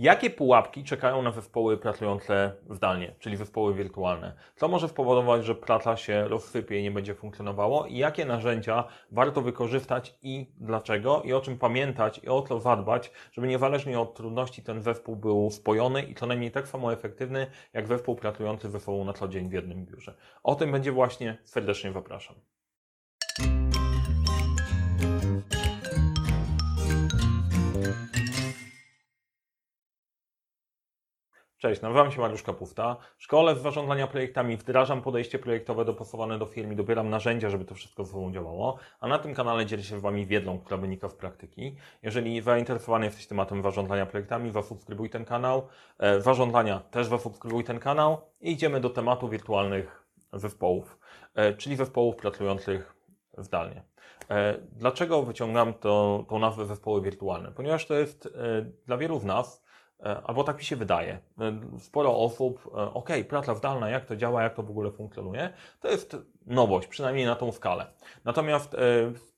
Jakie pułapki czekają na zespoły pracujące zdalnie, czyli zespoły wirtualne? Co może spowodować, że praca się rozsypie i nie będzie funkcjonowało? I jakie narzędzia warto wykorzystać i dlaczego? I o czym pamiętać i o co zadbać, żeby niezależnie od trudności ten zespół był spojony i co najmniej tak samo efektywny, jak zespół pracujący ze sobą na co dzień w jednym biurze. O tym będzie właśnie serdecznie zapraszam. Cześć, nazywam się Mariusz Kapufta. Szkole z zarządzania projektami wdrażam podejście projektowe dopasowane do firm i dobieram narzędzia, żeby to wszystko ze sobą działało. A na tym kanale dzielę się z Wami wiedzą, która wynika z praktyki. Jeżeli zainteresowany jesteś tematem zarządzania projektami, zasubskrybuj ten kanał. E, zarządzania też zasubskrybuj ten kanał. I idziemy do tematu wirtualnych zespołów, e, czyli zespołów pracujących zdalnie. E, dlaczego wyciągam to, tą nazwę zespoły wirtualne? Ponieważ to jest dla wielu z nas E, albo tak mi się wydaje. E, sporo osób, e, ok, praca zdalna, jak to działa, jak to w ogóle funkcjonuje, to jest nowość, przynajmniej na tą skalę. Natomiast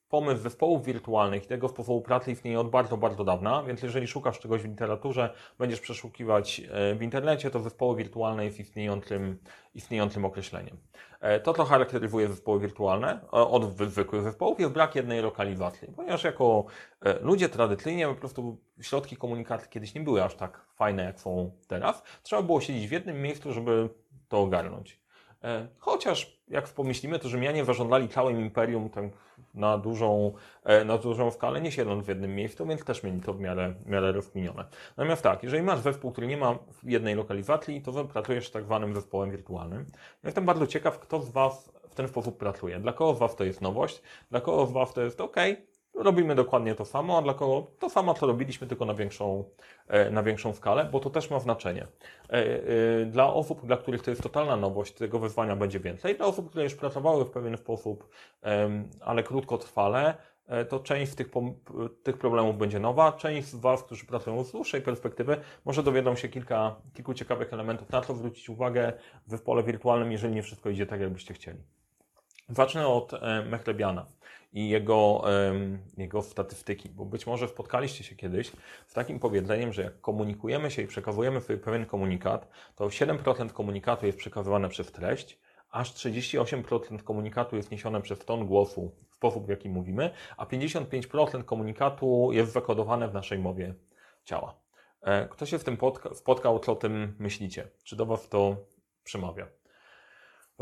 pomysł zespołów wirtualnych i tego sposobu pracy istnieje od bardzo, bardzo dawna, więc jeżeli szukasz czegoś w literaturze, będziesz przeszukiwać w internecie, to zespoły wirtualne jest istniejącym, istniejącym określeniem. E, to, co charakteryzuje zespoły wirtualne od zwykłych zespołów, jest brak jednej lokalizacji, ponieważ jako e, ludzie tradycyjnie po prostu środki komunikacji kiedyś nie były aż tak fajne, jak są teraz. Trzeba było siedzieć w jednym miejscu, żeby to ogarnąć. E, chociaż jak pomyślimy, to Rzymianie zażądali całym imperium tak na, dużą, e, na dużą skalę, nie siedząc w jednym miejscu, więc też mieli to w miarę, w miarę rozkminione. Natomiast tak, jeżeli masz zespół, który nie ma jednej lokalizacji, to pracujesz z tak zwanym zespołem wirtualnym. Jestem bardzo ciekaw, kto z Was w ten sposób pracuje. Dla kogo z Was to jest nowość, dla kogo z Was to jest OK, robimy dokładnie to samo, a dla kogo to samo, co robiliśmy, tylko na większą, e, na większą skalę, bo to też ma znaczenie. E, e, dla osób, dla których to jest totalna nowość, tego wyzwania będzie więcej. Dla osób, które już pracowały w pewien sposób, ale krótkotrwale, to część z tych, tych problemów będzie nowa. Część z Was, którzy pracują z dłuższej perspektywy, może dowiedzą się kilka, kilku ciekawych elementów, na co zwrócić uwagę w pole wirtualnym, jeżeli nie wszystko idzie tak, jakbyście chcieli. Zacznę od Mechlebiana i jego, jego statystyki, bo być może spotkaliście się kiedyś z takim powiedzeniem, że jak komunikujemy się i przekazujemy sobie pewien komunikat, to 7% komunikatu jest przekazywane przez treść, aż 38% komunikatu jest niesione przez ton głosu w sposób, w jaki mówimy, a 55% komunikatu jest zakodowane w naszej mowie ciała. E, kto się w tym spotkał, co o tym myślicie? Czy do Was to przemawia?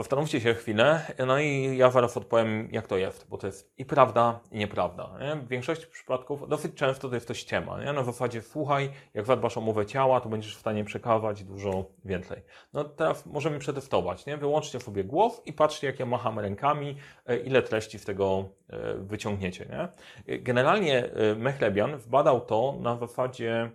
Zastanówcie się chwilę, no i ja zaraz odpowiem, jak to jest, bo to jest i prawda, i nieprawda. Nie? W większości przypadków dosyć często to jest to ściema. Nie? Na zasadzie słuchaj, jak zadbasz o mowę ciała, to będziesz w stanie przekazywać dużo więcej. No teraz możemy przetestować. Nie? Wyłączcie sobie głos i patrzcie, jak ja macham rękami, e, ile treści z tego e, wyciągniecie. Nie? Generalnie e, Mechlebian wbadał to na zasadzie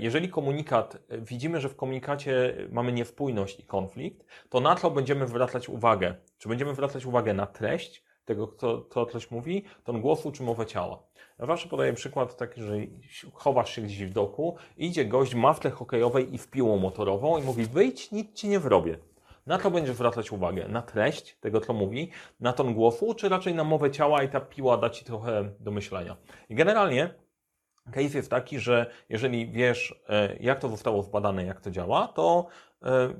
jeżeli komunikat, e, widzimy, że w komunikacie mamy niespójność i konflikt, to na co będziemy zwracać uwagę? Czy będziemy zwracać uwagę na treść tego, kto, kto coś mówi, ton głosu czy mowę ciała? Ja zawsze podaję przykład taki, że chowasz się gdzieś w doku, idzie gość w tle hokejowej i w piłą motorową i mówi wyjdź, nic ci nie wrobię. Na co będziesz zwracać uwagę? Na treść tego, co mówi, na ton głosu, czy raczej na mowę ciała i ta piła da ci trochę do myślenia? I generalnie Case jest taki, że jeżeli wiesz, e, jak to zostało zbadane, jak to działa, to e,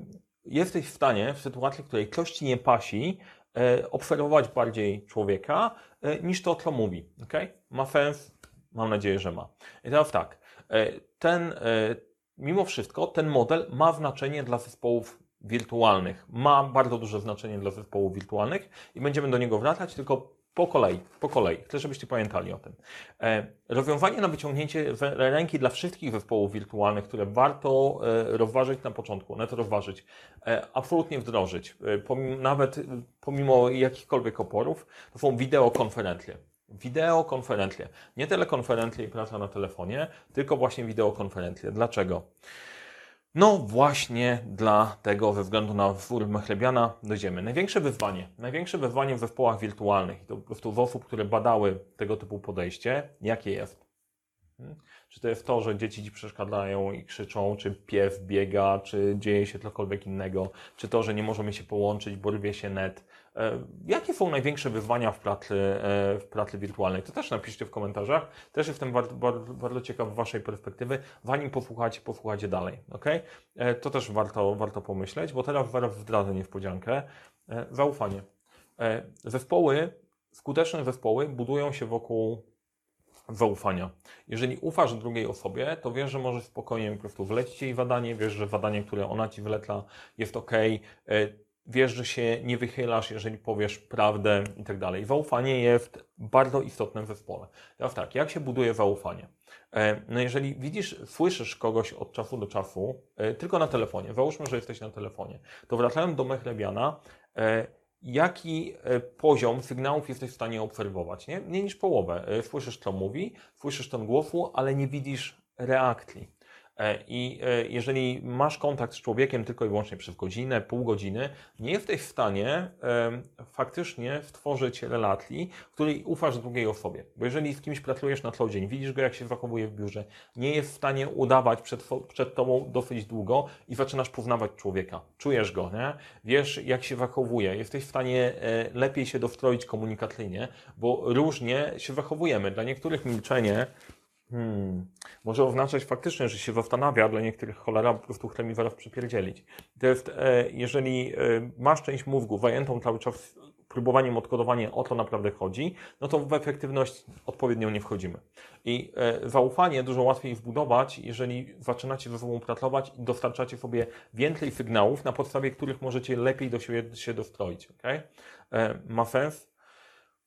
jesteś w stanie w sytuacji, w której ktoś ci nie pasi, e, obserwować bardziej człowieka niż to, co mówi. Okay? Ma sens? Mam nadzieję, że ma. I teraz tak, ten, mimo wszystko, ten model ma znaczenie dla zespołów wirtualnych. Ma bardzo duże znaczenie dla zespołów wirtualnych i będziemy do niego wracać, tylko po kolei, po kolei. Chcę, żebyście pamiętali o tym. E, rozwiązanie na wyciągnięcie ręki dla wszystkich zespołów wirtualnych, które warto e, rozważyć na początku, nawet rozważyć, e, absolutnie wdrożyć, pomimo, nawet pomimo jakichkolwiek oporów, to są wideokonferencje. Wideokonferencje. Nie telekonferencje i praca na telefonie, tylko właśnie wideokonferencje. Dlaczego? No właśnie dla tego, ze względu na wzór Mechlebiana, dojdziemy. Największe wyzwanie, największe wyzwanie w zespołach wirtualnych, i to po prostu w osób, które badały tego typu podejście, jakie jest? Czy to jest to, że dzieci ci przeszkadzają i krzyczą, czy pies biega, czy dzieje się cokolwiek innego, czy to, że nie możemy się połączyć, bo rwie się net, E, jakie są największe wyzwania w pracy, e, w pracy wirtualnej? To też napiszcie w komentarzach. Też jestem bardzo, bardzo, bardzo ciekaw Waszej perspektywy. Zanim posłuchacie, posłuchacie dalej. ok? To też warto, warto pomyśleć, bo teraz zaraz wdrażę niespodziankę. Zaufanie. Zespoły, skuteczne zespoły budują się wokół zaufania. Jeżeli ufasz drugiej osobie, to wiesz, że możesz spokojnie po prostu wlecić jej zadanie, wiesz, że zadanie, które ona ci wleca jest ok, e, wiesz, że się nie wychylasz, jeżeli powiesz prawdę i tak dalej. Zaufanie jest bardzo istotne w zespole. Teraz tak, jak się buduje zaufanie? E, no jeżeli widzisz, słyszysz kogoś od czasu do czasu, e, tylko na telefonie, załóżmy, że jesteś na telefonie, to wracając do Mechlebiana, jaki e, poziom sygnałów jesteś w stanie obserwować. Nie? Mniej niż połowę. E, słyszysz, co mówi, słyszysz ten głosu, ale nie widzisz reakcji. E, I jeżeli masz kontakt z człowiekiem tylko i wyłącznie przez godzinę, pół godziny, nie jesteś w stanie faktycznie stworzyć relacji, której ufasz drugiej osobie. Bo jeżeli z kimś pracujesz na co dzień, widzisz go, jak się zachowuje w biurze, nie jest w stanie udawać przed, przed tobą dosyć długo i zaczynasz poznawać człowieka. Czujesz go, nie? wiesz, jak się zachowuje, jesteś w stanie e, lepiej się dostroić komunikacyjnie, bo różnie się zachowujemy. Dla niektórych milczenie Hmm. Może oznaczać faktycznie, że się zastanawia, dla niektórych cholera po prostu chce mi zaraz przypierdzielić. To jest, e, jeżeli e, masz część mózgu zajętą cały czas próbowaniem odkodowania o to naprawdę chodzi, no to w efektywność odpowiednio nie wchodzimy. I e, zaufanie dużo łatwiej zbudować, jeżeli zaczynacie ze sobą pracować i dostarczacie sobie więcej sygnałów, na podstawie których możecie lepiej do siebie się dostroić. Okay? Ma sens?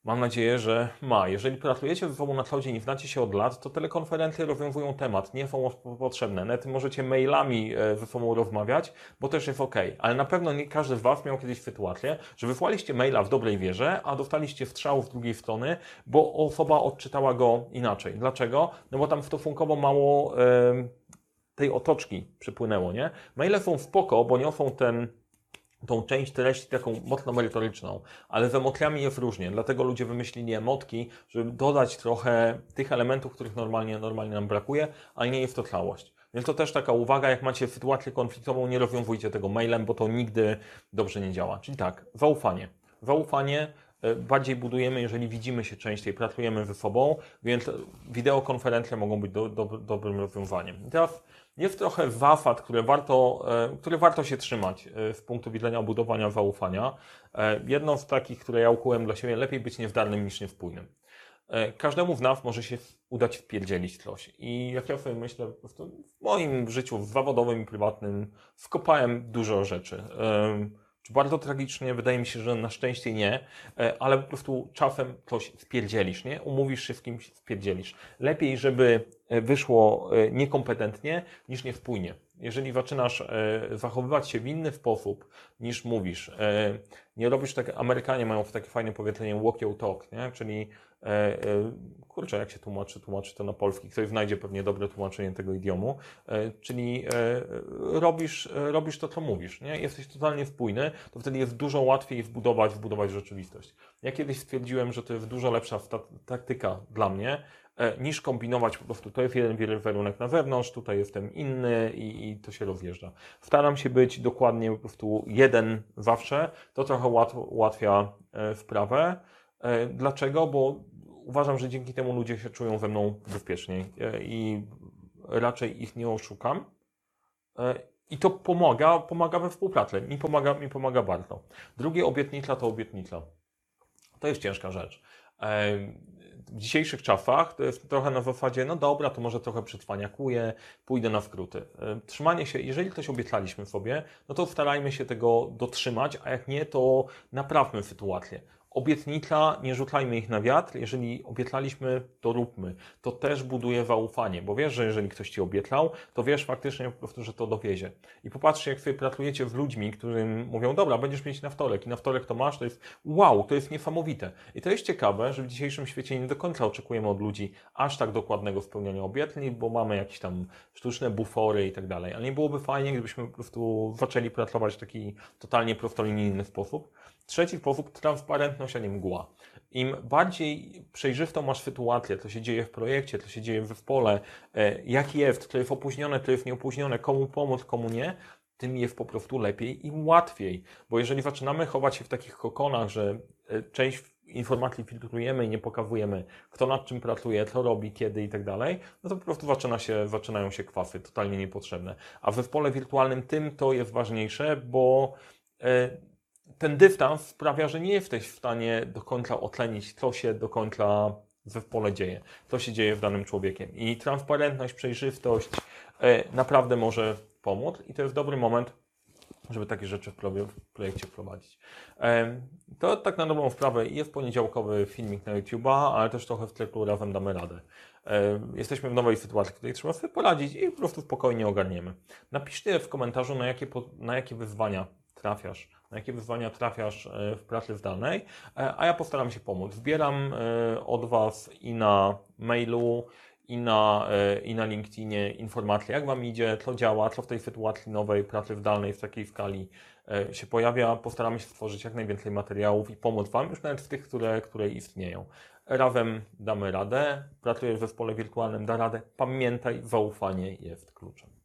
Mam nadzieję, że ma. Jeżeli pracujecie ze sobą na cloudzie i znacie się od lat, to telekonferencje rozwiązują temat, nie są potrzebne. Nawet możecie mailami e, ze sobą rozmawiać, bo też jest ok. Ale na pewno nie każdy z Was miał kiedyś sytuację, że wysłaliście maila w dobrej wierze, a dostaliście strzał z drugiej strony, bo osoba odczytała go inaczej. Dlaczego? No bo tam stosunkowo mało tej otoczki przypłynęło, nie? Maile są spoko, bo niosą ten tą część treści taką mocno merytoryczną, ale z emocjami jest różnie, dlatego ludzie wymyślili emotki, żeby dodać trochę tych elementów, których normalnie, normalnie nam brakuje, ale nie jest to całość. Więc to też taka uwaga, jak macie sytuację konfliktową, nie rozwiązujcie tego mailem, bo to nigdy dobrze nie działa. Czyli tak, zaufanie. Zaufanie e, bardziej budujemy, jeżeli widzimy się częściej, pracujemy ze sobą, więc wideokonferencje mogą być do, do, dobrym rozwiązaniem. I teraz jest trochę wafat, które warto, e, które warto się trzymać e, z punktu widzenia budowania zaufania. E, jedną z takich, które ja ukułem dla siebie, lepiej być niewdarnym niż niewpójnym. Każdemu w nas może się udać wpierdzielić coś. I jak ja sobie myślę, w moim życiu zawodowym i prywatnym wkopałem dużo rzeczy. Bardzo tragicznie, wydaje mi się, że na szczęście nie, ale po prostu czasem coś spierdzielisz, nie? Umówisz się z kimś, spierdzielisz. Lepiej, żeby E, wyszło e, niekompetentnie niż niewpójnie. Jeżeli zaczynasz e, zachowywać się w inny sposób niż mówisz, nie robisz tak, Amerykanie mają takie fajne powiedzenie walk your talk, nie? czyli kurczę, jak się tłumaczy, tłumaczy to na polski, ktoś znajdzie pewnie dobre tłumaczenie tego idiomu, czyli robisz, robisz to, co mówisz, nie? jesteś totalnie spójny, to wtedy jest dużo łatwiej wbudować, wbudować rzeczywistość. Ja kiedyś stwierdziłem, że to jest dużo lepsza taktyka dla mnie, E, niż kombinować po prostu, to jest jeden wizerunek na wewnątrz, tutaj jestem inny i, i to się rozjeżdża. Staram się być dokładnie po prostu jeden zawsze, to trochę łat, ułatwia e, sprawę. E, dlaczego? Bo uważam, że dzięki temu ludzie się czują ze mną bezpieczniej i raczej ich nie oszukam. I to pomaga, pomaga we współpracy. Mi pomaga, mi pomaga bardzo. Drugie obietnica to obietnica. To jest ciężka rzecz w dzisiejszych czasach to jest trochę na zasadzie, no dobra, to może trochę przetwaniakuję, pójdę na skróty. E, trzymanie się, jeżeli coś obiecaliśmy sobie, no to starajmy się tego dotrzymać, a jak nie, to naprawmy sytuację obietnica, nie rzucajmy ich na wiatr. Jeżeli obiecaliśmy, to róbmy. To też buduje zaufanie, bo wiesz, że jeżeli ktoś ci obiecał, to wiesz faktycznie po prostu, że to dowiezie. I popatrzcie, jak sobie pracujecie z ludźmi, którym mówią, dobra, będziesz mieć na wtorek i na wtorek to masz, to jest wow, to jest niesamowite. I to jest ciekawe, że w dzisiejszym świecie nie do końca oczekujemy od ludzi aż tak dokładnego spełniania obietnic, bo mamy jakieś tam sztuczne bufory i tak dalej. Ale nie byłoby fajnie, gdybyśmy po prostu zaczęli pracować w taki totalnie prostolinijny sposób. Trzeci sposób, transparentność, a nie mgła. Im bardziej przejrzystą masz sytuację, co się dzieje w projekcie, co się dzieje w zespole, e, jak jest, co jest opóźnione, co jest nieopóźnione, komu pomóc, komu nie, tym jest po prostu lepiej i łatwiej. Bo jeżeli zaczynamy chować się w takich kokonach, że e, część informacji filtrujemy i nie pokazujemy, kto nad czym pracuje, co robi, kiedy i tak dalej, no to po prostu zaczyna się, zaczynają się kwasy totalnie niepotrzebne. A w zespole wirtualnym tym to jest ważniejsze, bo e, ten dystans sprawia, że nie jesteś w stanie do końca ocenić, co się do końca w zespole dzieje, co się dzieje w danym człowiekiem. I transparentność, przejrzystość e, naprawdę może pomóc i to jest dobry moment, żeby takie rzeczy w pro- w projekcie wprowadzić. Em, To tak na dobrą sprawę jest poniedziałkowy filmik na YouTube'a, ale też trochę w cyklu razem damy radę. Em, Jesteśmy w nowej sytuacji, której trzeba sobie poradzić i po prostu spokojnie ogarniemy. Napiszcie w komentarzu, na jakie, na jakie wyzwania trafiasz, na jakie wyzwania trafiasz e, w pracy zdalnej, e, a ja postaram się pomóc. Zbieram e, od Was i na mailu, i na, i na LinkedInie informacje, jak Wam idzie, co działa, co w tej sytuacji nowej pracy zdalnej w takiej skali się pojawia. Postaramy się stworzyć jak najwięcej materiałów i pomóc Wam, już nawet w tych, które, które istnieją. Razem damy radę, pracujesz w zespole wirtualnym, da radę. Pamiętaj, zaufanie jest kluczem.